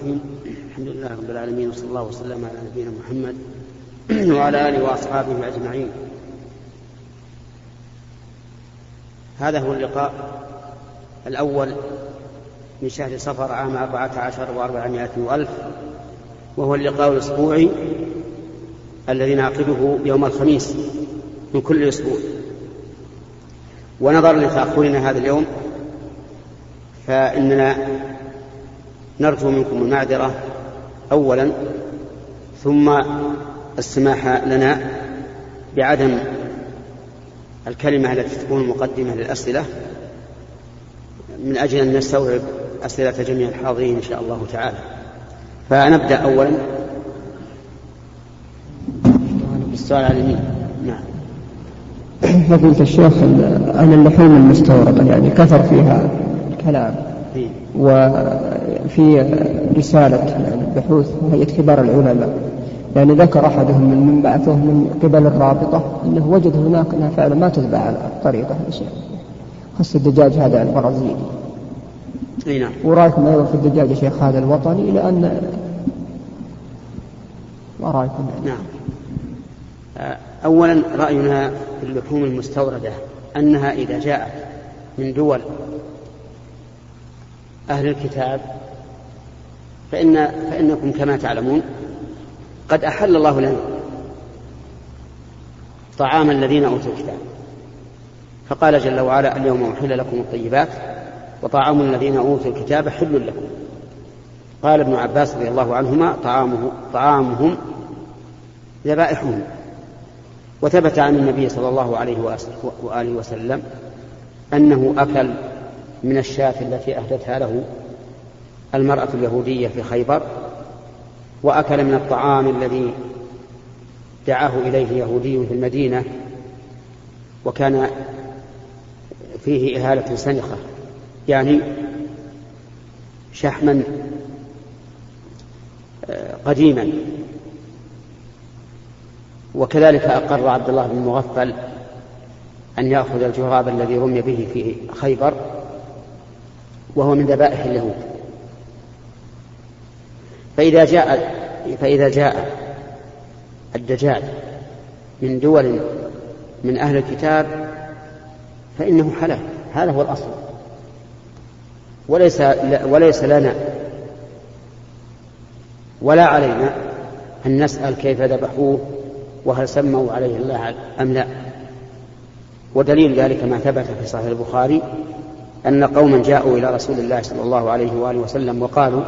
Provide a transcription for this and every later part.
الرحيم الحمد لله رب العالمين وصلى الله وسلم على نبينا محمد وعلى آله وأصحابه أجمعين. هذا هو اللقاء الأول من شهر صفر عام أربعة عشر وأربعمائة وألف وهو اللقاء الأسبوعي الذي نعقده يوم الخميس من كل أسبوع. ونظرا لتأخرنا هذا اليوم فإننا نرجو منكم المعذرة أولا ثم السماح لنا بعدم الكلمة التي تكون مقدمة للأسئلة. من أجل أن نستوعب أسئلة جميع الحاضرين إن شاء الله تعالى. فنبدأ أولا. بالسؤال على اليمين. نعم. فضيلة الشيخ عن اللحوم المستوردة يعني كثر فيها الكلام. إيه. وفي رسالة يعني بحوث هيئة كبار العلماء. يعني ذكر أحدهم من من بعثه من قبل الرابطة أنه وجد هناك أنها فعلا ما تتبع على الطريقة خاصة الدجاج هذا البرازيلي. أي نعم. ورأيكم أيضا في الدجاج يا شيخ هذا الوطني لأن ما رايكم يعني؟ نعم اولا رأينا في اللحوم المستوردة أنها إذا جاءت من دول أهل الكتاب فإن فإنكم كما تعلمون قد أحل الله لنا طعام الذين أوتوا الكتاب. فقال جل وعلا اليوم أحل لكم الطيبات وطعام الذين أوتوا الكتاب حل لكم. قال ابن عباس رضي الله عنهما طعامه طعامهم ذبائحهم. وثبت عن النبي صلى الله عليه وآله وسلم أنه أكل من الشاة التي أهدتها له المرأة اليهودية في خيبر وأكل من الطعام الذي دعاه إليه يهودي في المدينة وكان فيه إهالة سنخة يعني شحما آه، قديما. وكذلك أقر عبد الله بن مغفل أن يأخذ الجراب الذي رمي به في خيبر وهو من ذبائح اليهود. فإذا جاء فإذا جاء الدجاج من دول من أهل الكتاب فإنه حلال هذا هو الأصل. وليس وليس لنا ولا علينا أن نسأل كيف ذبحوه وهل سموا عليه الله أم لا. ودليل ذلك ما ثبت في صحيح البخاري أن قوما جاءوا إلى رسول الله صلى الله عليه وآله وسلم وقالوا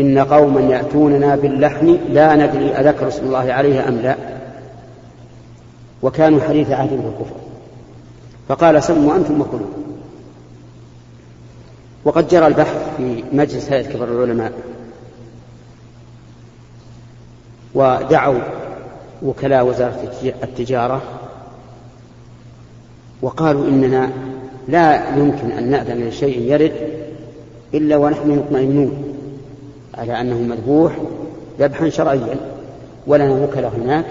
إن قوما يأتوننا باللحم لا ندري أذكر رسول الله عليه أم لا. وكانوا حديث عهد بالكفر فقال سموا أنتم وكلوا. وقد جرى البحث في مجلس هيئة كبار العلماء. ودعوا وكلاء وزارة التجارة. وقالوا إننا لا يمكن أن نأذن لشيء يرد إلا ونحن مطمئنون. على أنه مذبوح ذبحا شرعيا ولنا وكلاء هناك.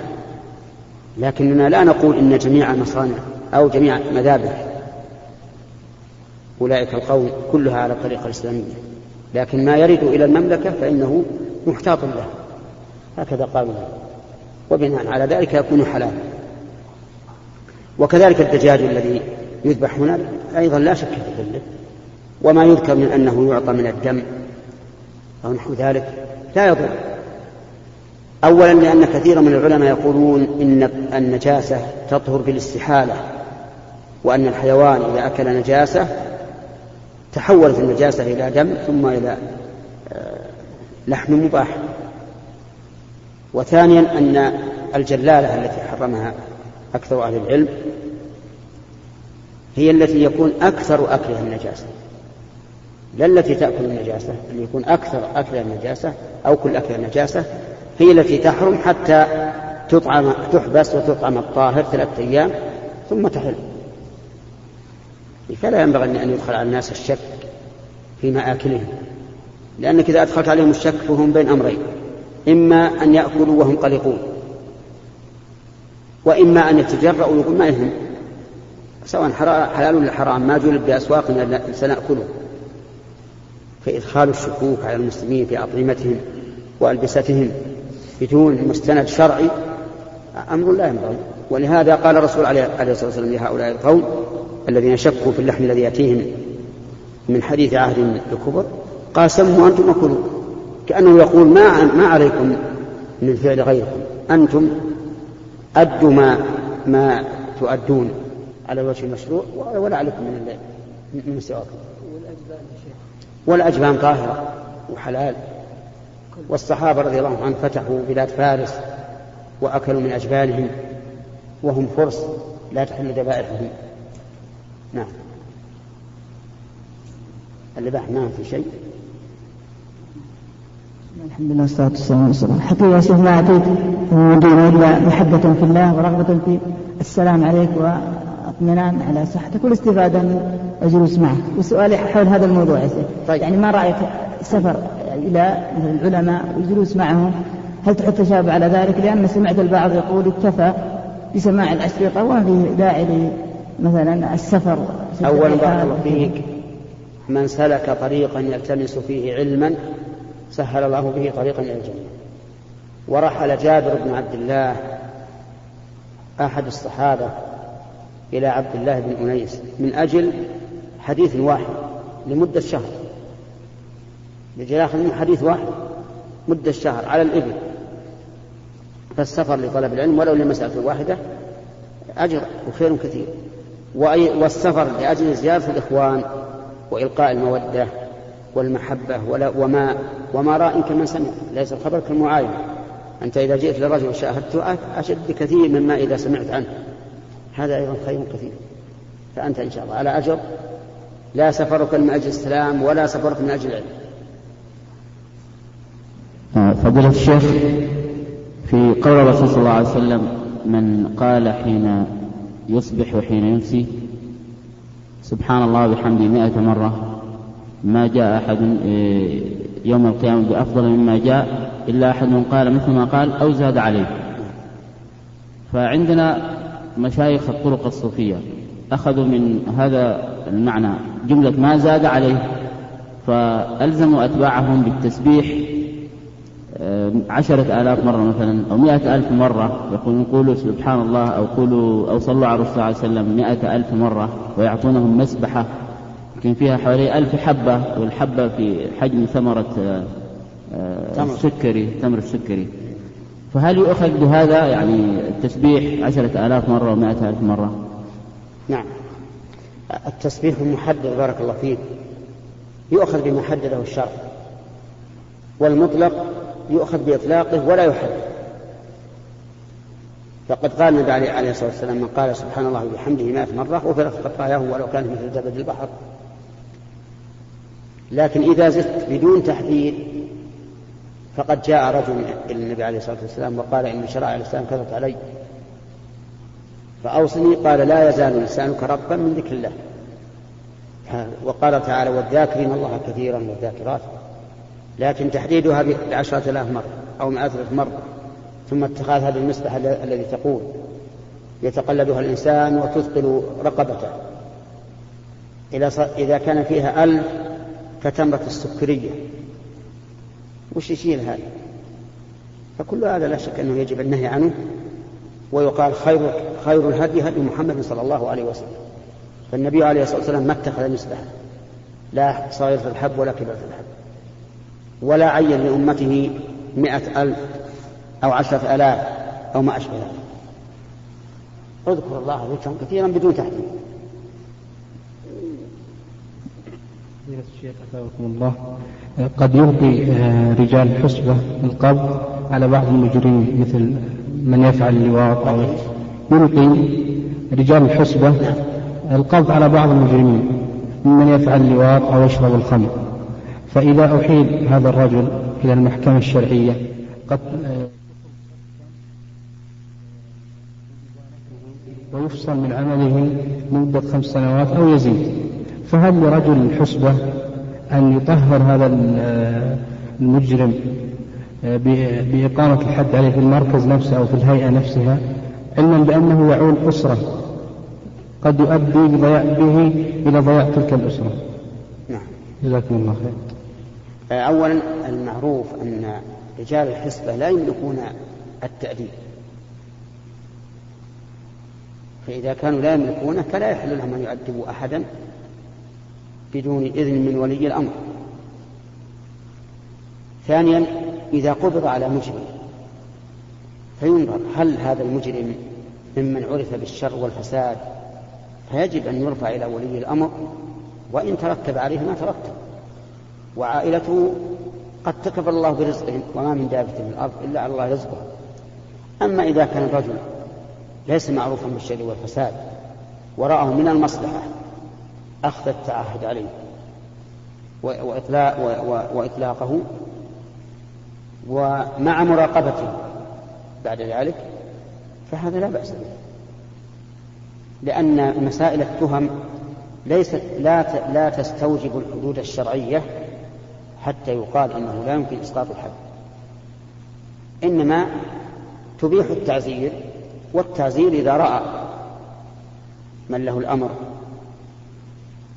لكننا لا نقول إن جميع المصانع أو جميع مذابح أولئك القوم كلها على الطريقة الإسلامية. لكن ما يرد إلى المملكة فإنه محتاط له. هكذا قالوا وبناء على ذلك يكون حلالا وكذلك الدجاج الذي يذبح هنا أيضا لا شك في ذله وما يذكر من أنه يعطى من الدم أو نحو ذلك لا يضر. أولا لأن كثيرا من العلماء يقولون إن النجاسة تطهر بالاستحالة وأن الحيوان إذا أكل نجاسة تحولت النجاسة إلى دم ثم إلى آه، لحم مباح. وثانيا أن الجلالة التي حرمها أكثر أهل العلم هي التي يكون أكثر أكلها النجاسة. لا التي تأكل النجاسة اللي يكون أكثر أكلها النجاسة أو كل أكل النجاسة هي التي تحرم حتى تطعم تحبس وتطعم الطاهر ثلاثة أيام ثم تحل. فلا ينبغي أن يدخل على الناس الشك في مآكلهم لأنك إذا أدخلت عليهم الشك فهم بين أمرين إما أن يأكلوا وهم قلقون وإما أن يتجرأوا ويقول ما يهم سواء حلال ولا حرام ما جلب بأسواقنا سنأكله. فإدخال الشكوك على المسلمين في أطعمتهم وألبستهم بدون مستند شرعي أمر لا ينبغي. ولهذا قال الرسول عليه الصلاة والسلام لهؤلاء القوم الذين شكوا في اللحم الذي يأتيهم من حديث عهد الكبر قال سموا أنتم وكلوا. كأنه يقول ما ما عليكم من فعل غيركم. أنتم أدوا ما ما تؤدون على الوجه المشروع ولا عليكم من من سواكم. والأجبان طاهرة وحلال. والصحابة رضي الله عنهم فتحوا بلاد فارس وأكلوا من أجبانهم وهم فرس لا تحل ذبائحهم. نعم. اللباح ما في شيء. الحمد لله والصلاة والسلام على رسول الله. حقيقة يا شيخ ما إلا محبة في الله ورغبة في السلام عليك واطمئنان على صحتك والاستفادة من الجلوس معك. وسؤالي حول هذا الموضوع يا طيب. يعني ما رأيك سفر إلى العلماء والجلوس معهم؟ هل تحط تشابه على ذلك؟ لأن سمعت البعض يقول اكتفى بسماع الأشرطة وما في داعي مثلا السفر أول بارك الله فيك. من سلك طريقا يلتمس فيه علما سهل الله به طريقا إلى الجنة. ورحل جابر بن عبد الله أحد الصحابة إلى عبد الله بن أنيس من أجل حديث واحد لمدة شهر. لجلاخ من حديث واحد مدة شهر على الإبل. فالسفر لطلب العلم ولو لمسألة واحدة أجر وخير كثير. والسفر لأجل زيارة الإخوان وإلقاء المودة والمحبة ولا وما وما راء كمن سمع. ليس الخبر كالمعاينة. أنت إذا جئت لرجل وشاهدته أشد بكثير مما إذا سمعت عنه. هذا أيضا خير كثير. فأنت إن شاء الله. على أجر لا سفرك من أجل السلام ولا سفرك من أجل العلم. آه، فضيلة الشيخ في قول الرسول صلى الله عليه وسلم من قال حين يصبح وحين يمسي سبحان الله وبحمده مائة مرة ما جاء أحد آه، يوم القيامة بأفضل مما جاء إلا أحد قال مثل ما قال أو زاد عليه. فعندنا مشايخ الطرق الصوفية. أخذوا من هذا المعنى. جملة ما زاد عليه. فألزموا أتباعهم بالتسبيح آه، عشرة آلاف مرة مثلا أو مئة ألف مرة. يقولون قولوا سبحان الله أو قولوا أو صلوا على الرسول صلى الله عليه وسلم مئة ألف مرة ويعطونهم مسبحة. يمكن فيها حوالي ألف حبة والحبة في حجم ثمرة آه، آه، السكري تمر السكري. فهل يؤخذ بهذا يعني التسبيح عشرة آلاف مرة ومائة ألف مرة؟ نعم. التسبيح المحدد بارك الله فيك يؤخذ بما حدده الشرع. والمطلق يؤخذ بإطلاقه ولا يحدد. فقد قال النبي عليه الصلاة والسلام من قال سبحان الله وبحمده مائة مرة غفرت خطاياه ولو كان مثل زبد البحر. لكن إذا زدت بدون تحديد فقد جاء رجل إلى النبي عليه الصلاة والسلام وقال إن شرائع الإسلام كثرت علي. فأوصني قال لا يزال لسانك ربا من ذكر الله. وقال تعالى والذاكرين الله كثيرا والذاكرات. لكن تحديدها بعشرة آلاف مرة أو مئة ألف مرة ثم اتخاذ هذه المسبح الذي تقول يتقلدها الإنسان وتثقل رقبته. إذا كان فيها ألف كتمرة السكرية. وش يشيل هذا؟ فكل هذا لا شك أنه يجب النهي عنه ويقال خير خير الهدي هدي محمد صلى الله عليه وسلم. فالنبي عليه الصلاة والسلام ما اتخذ مسبح لا صغيرة الحب ولا كبيرة الحب. ولا عين لأمته مئة ألف أو عشرة آلاف أو ما أشبه ذلك. اذكر الله ذكرا كثيرا بدون تحديد. الشيخ الله. قد يلقي آه، رجال الحسبة القبض على بعض المجرمين مثل من يفعل اللواط أو يلقي رجال الحسبة القبض على بعض المجرمين ممن يفعل اللواط أو يشرب الخمر. فإذا أحيل هذا الرجل إلى المحكمة الشرعية قد آه، ويفصل من عمله لمدة خمس سنوات أو يزيد. فهل لرجل الحسبة أن يطهر هذا المجرم آه، بإقامة الحد عليه في المركز نفسه أو في الهيئة نفسها علما بأنه يعول أسرة قد يؤدي بضياع به إلى ضياع تلك الأسرة؟ نعم. جزاكم الله خير. أولا المعروف أن رجال الحسبة لا يملكون التأديب. فإذا كانوا لا يملكونه فلا يحل لهم أن يؤدبوا أحدا. بدون إذن من ولي الأمر. ثانيا إذا قبض على مجرم فينظر هل هذا المجرم ممن عرف بالشر والفساد؟ فيجب أن يرفع إلى ولي الأمر وإن ترتب عليه ما ترتب. وعائلته قد تكفل الله برزقهم وما من دابة في الأرض إلا على الله رزقها. أما إذا كان الرجل ليس معروفا بالشر والفساد ورآه من المصلحة أخذ التعهد عليه. وإطلاق وإطلاقه. ومع مراقبته بعد ذلك فهذا لا بأس به. لأن مسائل التهم ليست لا لا تستوجب الحدود الشرعية حتى يقال أنه لا يمكن إسقاط الحد. إنما تبيح التعزير والتعزير إذا رأى من له الأمر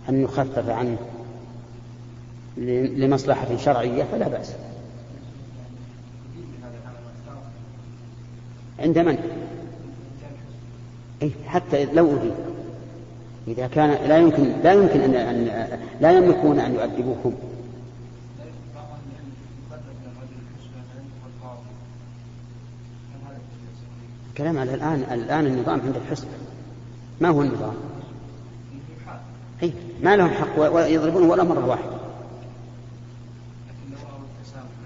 أن يخفف عنه لمصلحة شرعية فلا بأس. عند من؟ إيه حتى لو أبي إذا كان لا يمكن لا يمكن أن, أن لا يملكون أن يؤدبوكم. كلام على الآن الآن النظام عند الحسبة. ما هو النظام؟ أي ما لهم حق ويضربون ولا مرة واحدة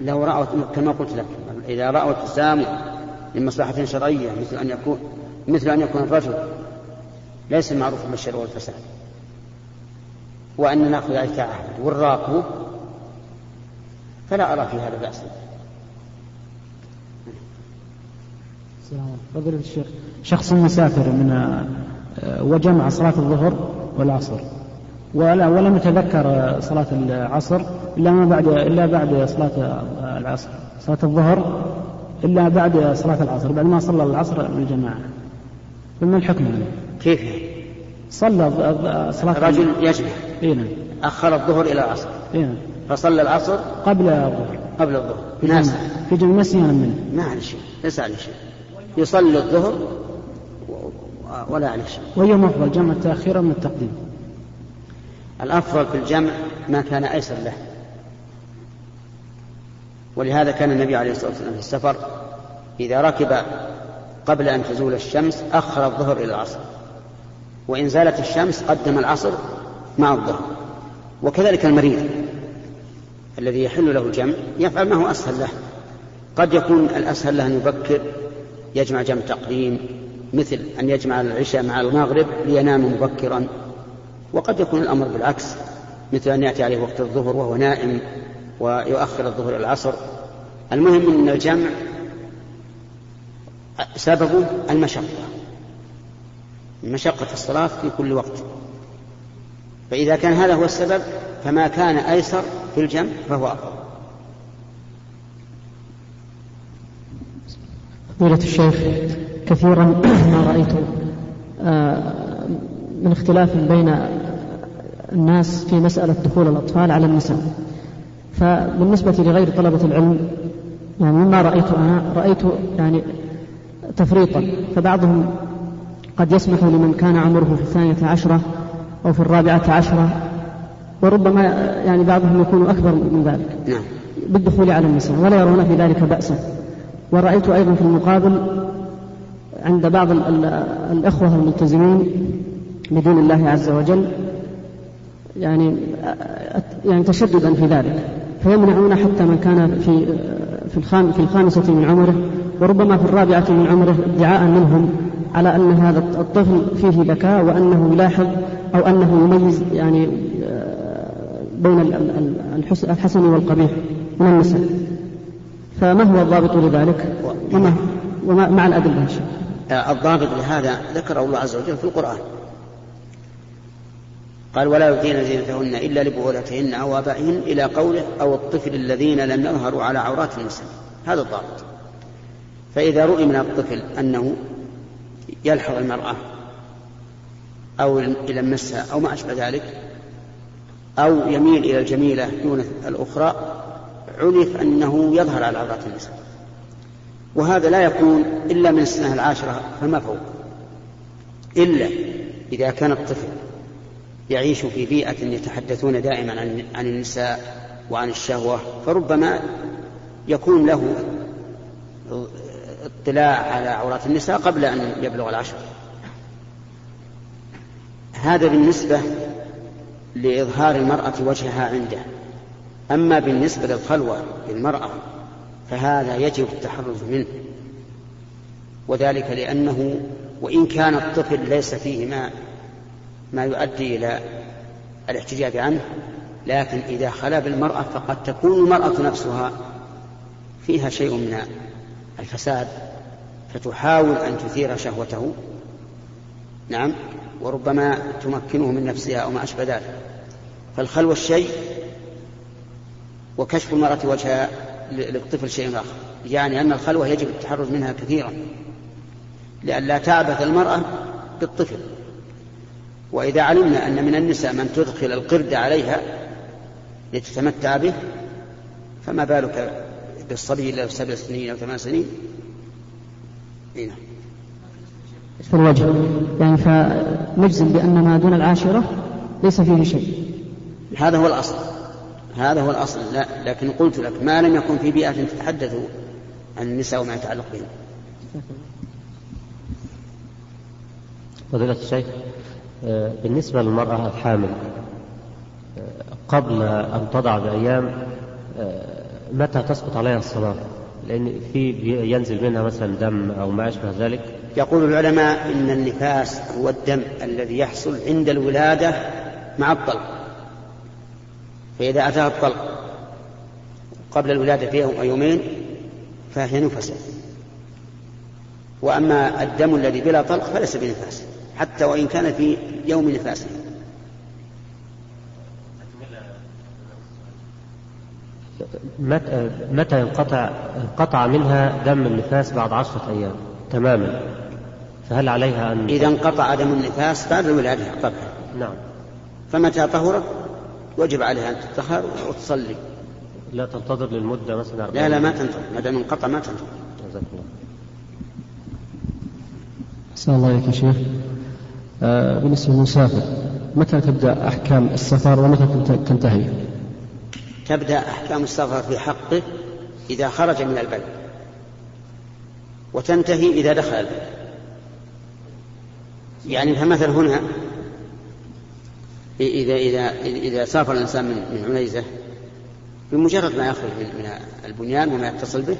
لو رأوا كما قلت لك إذا رأوا التسامح لمصلحة شرعية مثل أن يكون مثل أن يكون الرجل ليس معروفا بالشر والفساد. وأن نأخذ عليه عهد والراقب فلا أرى في هذا بأسا فضيلة الشيخ شخص مسافر من آه، وجمع صلاة الظهر والعصر. ولا ولم يتذكر صلاة العصر إلا ما بعد إلا بعد صلاة العصر صلاة الظهر إلا بعد صلاة العصر بعد ما صلى العصر بالجماعة فما الحكم عليه؟ كيف صلى صلاة الرجل يجمع إيه نعم. أخر الظهر إلى العصر. إيه نعم. فصلى العصر قبل الظهر. قبل الظهر. ناس. في جمع نسيانا منه. ما عليه شيء. ليس عليه شيء. يصلي الظهر ولا عليه شيء. وهي أفضل جمع التأخير من التقديم؟ الأفضل في الجمع ما كان أيسر له. ولهذا كان النبي عليه الصلاة والسلام في السفر إذا ركب قبل أن تزول الشمس أخر الظهر إلى العصر. وإن زالت الشمس قدم العصر مع الظهر. وكذلك المريض الذي يحل له الجمع يفعل ما هو أسهل له. قد يكون الأسهل له أن يبكر يجمع جمع تقديم مثل أن يجمع العشاء مع المغرب لينام مبكرا. وقد يكون الأمر بالعكس مثل أن يأتي عليه وقت الظهر وهو نائم ويؤخر الظهر إلى العصر. المهم أن الجمع سببه المشقة مشقة الصلاة في كل وقت. فإذا كان هذا هو السبب فما كان أيسر في الجمع فهو أفضل فضيلة الشيخ كثيرا ما رأيت آه، من اختلاف بين الناس في مسألة دخول الأطفال على النساء. فبالنسبة لغير طلبة العلم يعني مما رأيت أنا رأيت يعني تفريطا. فبعضهم قد يسمح لمن كان عمره في الثانية عشرة أو في الرابعة عشرة وربما يعني بعضهم يكون أكبر من ذلك نعم. بالدخول على النساء ولا يرون في ذلك بأسا. ورأيت أيضا في المقابل عند بعض الأخوة الملتزمين بدين الله عز وجل يعني يعني تشددا في ذلك. فيمنعون حتى من كان في في الخام في الخامسة من عمره وربما في الرابعة من عمره ادعاء منهم على أن هذا الطفل فيه ذكاء وأنه يلاحظ أو أنه يميز يعني بين الحسن والقبيح من النساء. فما هو الضابط لذلك؟ وما, وما مع الأدلة الضابط لهذا ذكره الله عز وجل في القرآن. قال ولا يبدين زينتهن إلا لبعولتهن أو آبائهن إلى قوله أو الطفل الذين لم يظهروا على عورات النساء هذا الضابط. فإذا رؤي من الطفل أنه يلحظ المرأة أو يلمسها أو ما أشبه ذلك أو يميل إلى الجميلة دون الأخرى عرف أنه يظهر على عورات النساء وهذا لا يكون إلا من السنة العاشرة فما فوق. إلا إذا كان الطفل يعيش في بيئة يتحدثون دائما عن النساء وعن الشهوة فربما يكون له اطلاع على عورات النساء قبل أن يبلغ العشر. هذا بالنسبة لإظهار المرأة وجهها عنده. أما بالنسبة للخلوة بالمرأة فهذا يجب التحرز منه. وذلك لأنه وإن كان الطفل ليس فيه ما ما يؤدي إلى الاحتجاج عنه لكن إذا خلا بالمرأة فقد تكون المرأة نفسها فيها شيء من الفساد فتحاول أن تثير شهوته. نعم وربما تمكنه من نفسها أو ما أشبه ذلك. فالخلوة الشيء وكشف المرأة وجهها للطفل شيء آخر يعني أن الخلوة يجب التحرز منها كثيرا لئلا تعبث المرأة بالطفل. وإذا علمنا أن من النساء من تدخل القرد عليها لتتمتع به فما بالك بالصبي له سبع سنين أو ثمان سنين؟ هنا في الوجه يعني فنجزم بأن ما دون العاشرة ليس فيه شيء. هذا هو الأصل. هذا هو الأصل. لا لكن قلت لك ما لم يكن في بيئة تتحدث عن النساء وما يتعلق بهم فضيلة الشيخ بالنسبة للمرأة الحامل آه، قبل أن تضع بأيام آه، متى تسقط عليها الصلاة؟ لأن في ينزل منها مثلا دم أو ما أشبه ذلك. يقول العلماء إن النفاس هو الدم الذي يحصل عند الولادة مع الطلق. فإذا أتاها الطلق قبل الولادة في يومين فهي نفسة وأما الدم الذي بلا طلق فليس بنفاس. حتى وإن كان في يوم نفاسه. متى ينقطع انقطع منها دم النفاس بعد عشرة أيام؟ تماما. فهل عليها أن إذا انقطع دم النفاس بعد الولادة طبعا نعم. فمتى طهرت وجب عليها أن تطهر وتصلي. لا تنتظر للمدة مثلا. لا لا ما تنتظر. ما دام انقطع ما تنتظر. جزاك الله. أحسن الله يا شيخ. بالنسبة للمسافر متى تبدأ أحكام السفر ومتى تنتهي؟ تبدأ أحكام السفر في حقه إذا خرج من البلد. وتنتهي إذا دخل البلد. يعني فمثلا هنا إذا إذا إذا سافر الإنسان من عنيزة بمجرد ما يخرج من البنيان وما يتصل به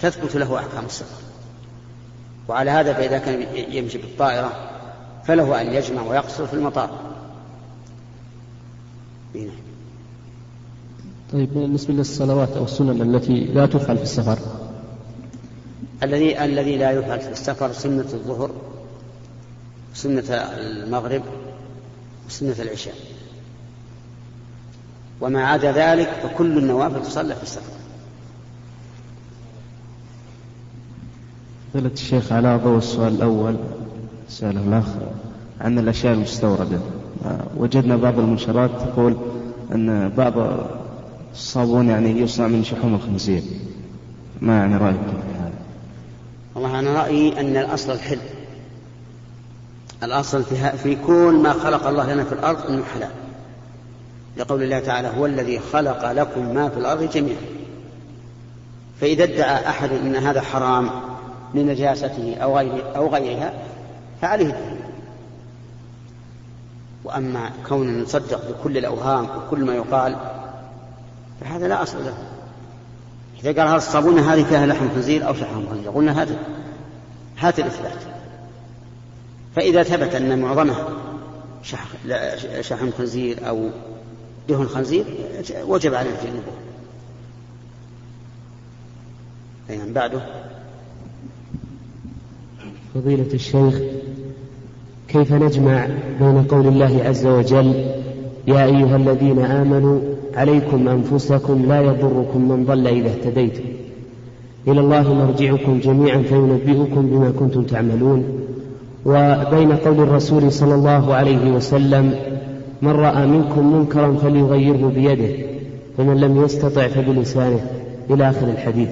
تثبت له أحكام السفر. وعلى هذا فإذا كان يمشي بالطائرة فله أن يجمع ويقصر في المطار. طيب بالنسبة للصلوات أو السنن التي لا تفعل في السفر؟ الذي الذي لا يفعل في السفر سنة الظهر سنة المغرب وسنة العشاء. وما عدا ذلك فكل النوافل تصلى في السفر. فضيلة الشيخ على ضوء السؤال الأول. سأله الأخ عن الأشياء المستوردة. وجدنا بعض المنشرات تقول أن بعض الصابون يعني يصنع من شحوم الخنزير. ما يعني رأيك في هذا؟ والله أنا رأيي أن الأصل الحل. الأصل في, في كل ما خلق الله لنا في الأرض أنه حلال. لقول الله تعالى هو الذي خلق لكم ما في الأرض جميعا. فإذا ادعى أحد أن هذا حرام لنجاسته أو, غير أو غيرها فعليه الدين. وأما كون نصدق بكل الأوهام وكل ما يقال فهذا لا أصل له. إذا قال هذا الصابون هذه فيها لحم خنزير أو شحم خنزير قلنا هذا هات الإثبات. فإذا ثبت أن معظمها شحم خنزير أو دهن خنزير وجب عليه تجنبه يعني بعده؟ فضيلة الشيخ كيف نجمع بين قول الله عز وجل يا أيها الذين آمنوا عليكم أنفسكم لا يضركم من ضل إذا اهتديتم. إلى الله مرجعكم جميعا فينبئكم بما كنتم تعملون. وبين قول الرسول صلى الله عليه وسلم من رأى منكم منكرا فليغيره بيده فمن لم يستطع فبلسانه. إلى آخر الحديث.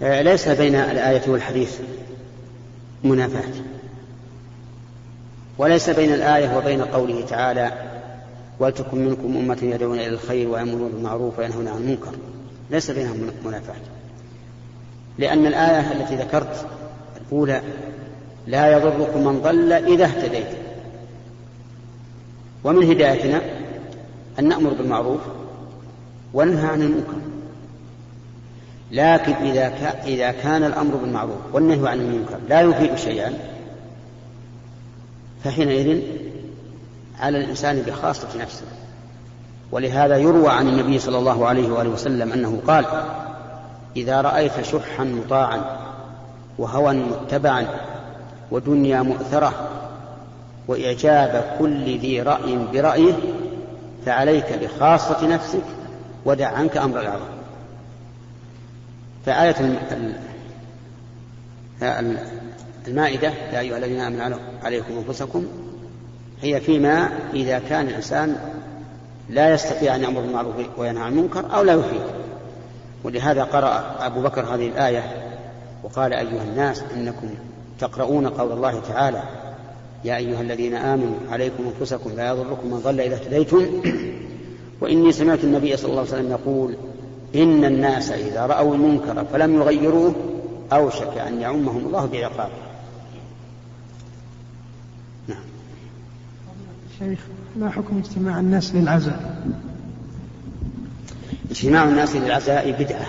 ليس بين الآية والحديث منافاة. وليس بين الآية وبين قوله تعالى ولتكن منكم أمة يدعون إلى الخير ويأمرون بالمعروف وينهون عن المنكر. ليس بينهم منافاة. لأن الآية التي ذكرت الأولى لا يضركم من ضل إذا اهتديت ومن هدايتنا أن نأمر بالمعروف وننهى عن المنكر. لكن إذا إذا كان الأمر بالمعروف والنهي عن المنكر لا يفيد شيئا فحينئذ على الإنسان بخاصة نفسه. ولهذا يروى عن النبي صلى الله عليه وآله وسلم أنه قال إذا رأيت شحا مطاعا وهوى متبعا ودنيا مؤثرة وإعجاب كل ذي رأي برأيه فعليك بخاصة نفسك ودع عنك أمر العظم فآية المائدة يا أيها الذين آمنوا عليكم أنفسكم هي فيما إذا كان الإنسان لا يستطيع أن يأمر بالمعروف وينهى عن المنكر أو لا يفيد ولهذا قرأ أبو بكر هذه الآية وقال أيها الناس إنكم تقرؤون قول الله تعالى يا أيها الذين آمنوا عليكم أنفسكم لا يضركم من ضل إذا اهتديتم. وإني سمعت النبي صلى الله عليه وسلم يقول إن الناس إذا رأوا المنكر فلم يغيروه أوشك أن يعمهم الله بعقابه نعم. شيخ ما حكم اجتماع الناس للعزاء؟ اجتماع الناس للعزاء بدعة.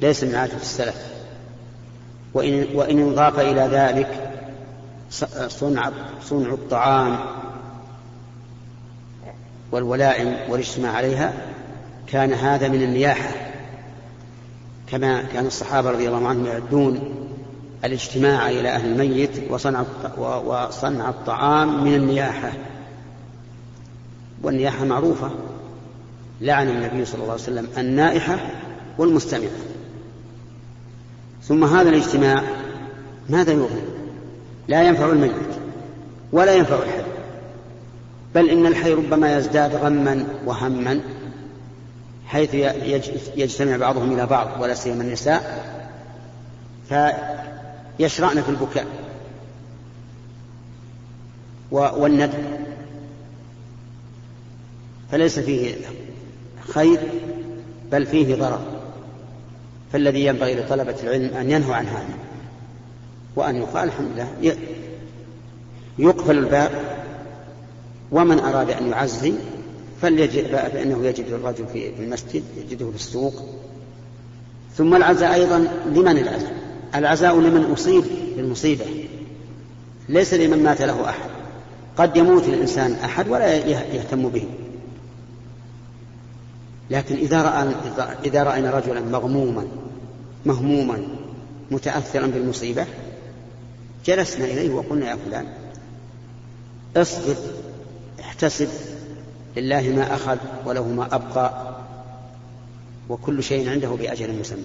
ليس من عادة السلف. وإن, وإن انضاف إلى ذلك صنع صنع الطعام والولائم والإجتماع عليها كان هذا من النياحة كما كان الصحابة رضي الله عنهم يعدون الاجتماع إلى أهل الميت وصنع وصنع الطعام من النياحة. والنياحة معروفة لعن النبي صلى الله عليه وسلم النائحة والمستمعة. ثم هذا الاجتماع ماذا يغني لا ينفع الميت ولا ينفع الحي. بل إن الحي ربما يزداد غما وهما. حيث يجتمع بعضهم إلى بعض ولا سيما النساء فيشرعن في البكاء والندب. فليس فيه خير بل فيه ضرر. فالذي ينبغي لطلبة العلم أن ينهوا عن هذا وأن يقال الحمد لله يقفل الباب ومن أراد أن يعزي فليجد فإنه يجد الرجل في المسجد يجده في السوق. ثم العزاء أيضا لمن العزاء؟ العزاء لمن أصيب بالمصيبة ليس لمن مات له أحد. قد يموت الإنسان أحد ولا يهتم به. لكن إذا رأى إذا رأينا رجلا مغموما مهموما متأثرا بالمصيبة جلسنا إليه وقلنا يا فلان اصبر احتسب لله ما أخذ وله ما أبقى وكل شيء عنده بأجل مسمى.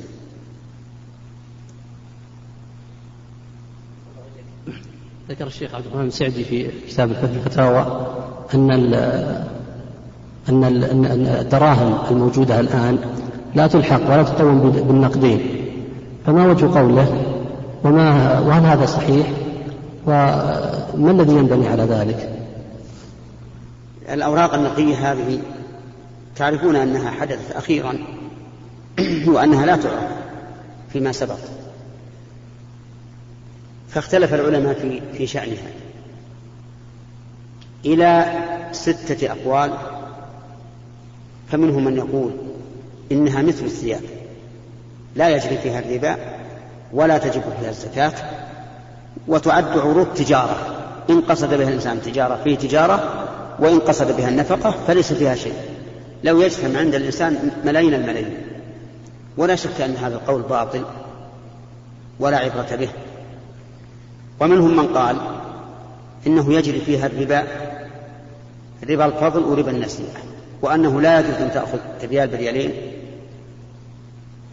ذكر الشيخ عبد الرحمن السعدي في كتاب الفتاوى أن أن الدراهم الموجودة الآن لا تلحق ولا تقوم بالنقدين. فما وجه قوله؟ وما وهل هذا صحيح؟ وما الذي ينبني على ذلك؟ الأوراق النقدية هذه تعرفون أنها حدثت أخيرا وأنها لا تعرف فيما سبق. فاختلف العلماء في في شأنها. إلى ستة أقوال فمنهم من يقول إنها مثل الثياب. لا يجري فيها الربا ولا تجب فيها الزكاة وتعد عروض تجارة. إن قصد بها الإنسان تجارة فيه تجارة وإن قصد بها النفقة فليس فيها شيء. لو يجتمع عند الإنسان ملايين الملايين. ولا شك أن هذا القول باطل. ولا عبرة به. ومنهم من قال إنه يجري فيها الربا ربا الفضل وربا النسيئة. وأنه لا يجوز أن تأخذ ريال بريالين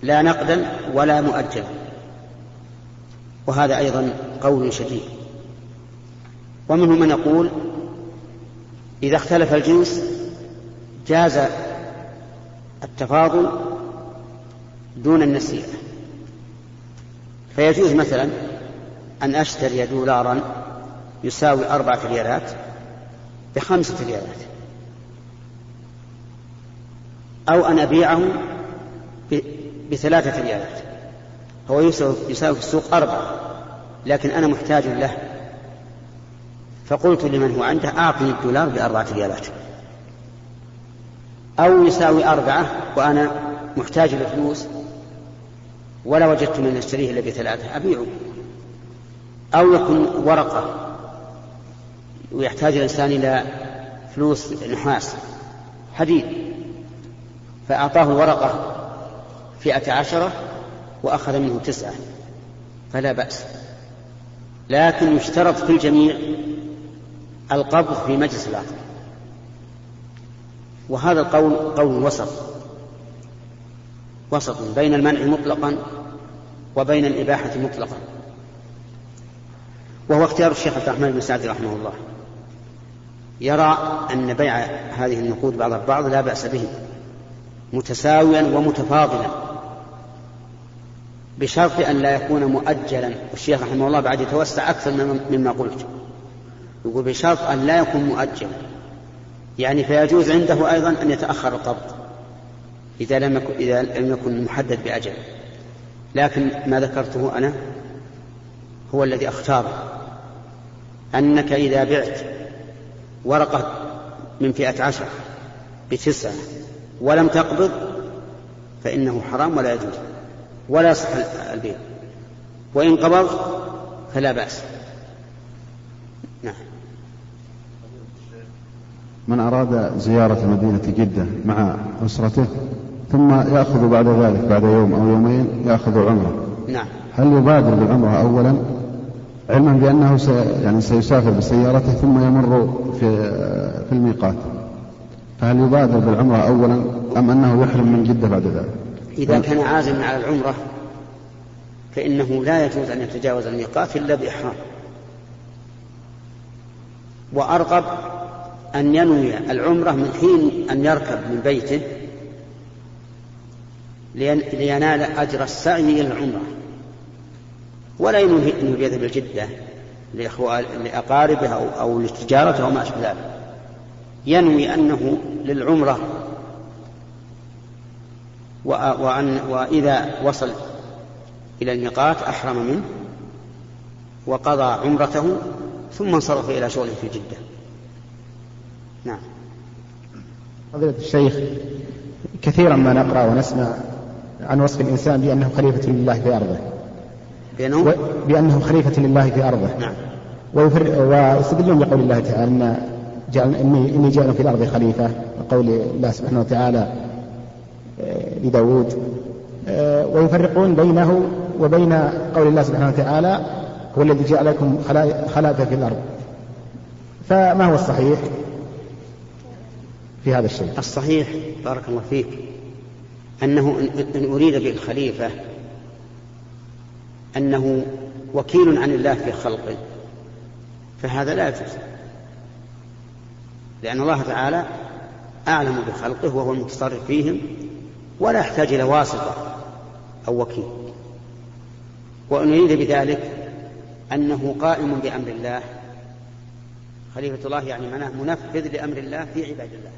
لا نقدا ولا مؤجلا. وهذا أيضا قول شديد. ومنهم من يقول إذا اختلف الجنس جاز التفاضل دون النسيئة. فيجوز مثلا أن أشتري دولارا يساوي أربعة ريالات بخمسة ريالات أو أن أبيعه بثلاثة ريالات هو يساوي, في السوق أربعة لكن أنا محتاج له فقلت لمن هو عنده أعطني الدولار بأربعة ريالات. أو يساوي أربعة وأنا محتاج لفلوس ولا وجدت من يشتريه إلا بثلاثة أبيعه. أو يكون ورقة ويحتاج الإنسان إلى فلوس نحاس حديد. فأعطاه الورقة فئة عشرة وأخذ منه تسعة فلا بأس. لكن يشترط في الجميع القبض في مجلس العقد وهذا القول قول وسط. وسط بين المنع مطلقا وبين الإباحة مطلقا. وهو اختيار الشيخ عبد الرحمن بن سعد رحمه الله. يرى أن بيع هذه النقود بعض البعض لا بأس به متساويا ومتفاضلا بشرط أن لا يكون مؤجلا. والشيخ رحمه الله بعد يتوسع أكثر مما قلت. يقول بشرط أن لا يكون مؤجلا يعني فيجوز عنده أيضا أن يتأخر القبض إذا لم يكن, إذا لم يكن محدد بأجل. لكن ما ذكرته أنا هو الذي أختاره أنك إذا بعت ورقة من فئة عشر بتسعة ولم تقبض فإنه حرام ولا يجوز. ولا يصح البيع. وإن قبض فلا بأس. نعم. من أراد زيارة مدينة جدة مع أسرته ثم يأخذ بعد ذلك بعد يوم أو يومين يأخذ عمرة. نعم. هل يبادر بالعمرة أولا؟ علما بأنه سي يعني سيسافر بسيارته ثم يمر في في الميقات. فهل يبادر بالعمرة أولا أم أنه يحرم من جدة بعد ذلك؟ إذا كان عازما على العمرة فإنه لا يجوز أن يتجاوز الميقات إلا بإحرام. وأرغب أن ينوي العمرة من حين أن يركب من بيته لينال أجر السعي إلى العمرة. ولا ينوي أنه يذهب الجدة لأقاربه أو, أو لتجارته أو ما أشبه ذلك. ينوي أنه للعمرة. وأن وإذا وصل إلى الميقات أحرم منه وقضى عمرته ثم انصرف إلى شغله في جدة نعم. فضيلة الشيخ كثيرا ما نقرأ ونسمع عن وصف الإنسان بأنه خليفة لله في أرضه. بأنه, و... بأنه خليفة لله في أرضه. نعم. ويفر... ويستدلون بقول الله تعالى إن جعل... إني, إني جاء في الأرض خليفة وقول الله سبحانه وتعالى لداود. ويفرقون بينه وبين قول الله سبحانه وتعالى هو الذي جعل لكم خلائف في الأرض. فما هو الصحيح؟ في هذا الشيء. الصحيح بارك الله فيك أنه إن أريد بالخليفة أنه وكيل عن الله في خلقه فهذا لا يجوز. لأن الله تعالى أعلم بخلقه وهو المتصرف فيهم ولا يحتاج إلى واسطة أو وكيل. وأن يريد بذلك أنه قائم بأمر الله خليفة الله يعني معناه منفذ لأمر الله في عباد الله.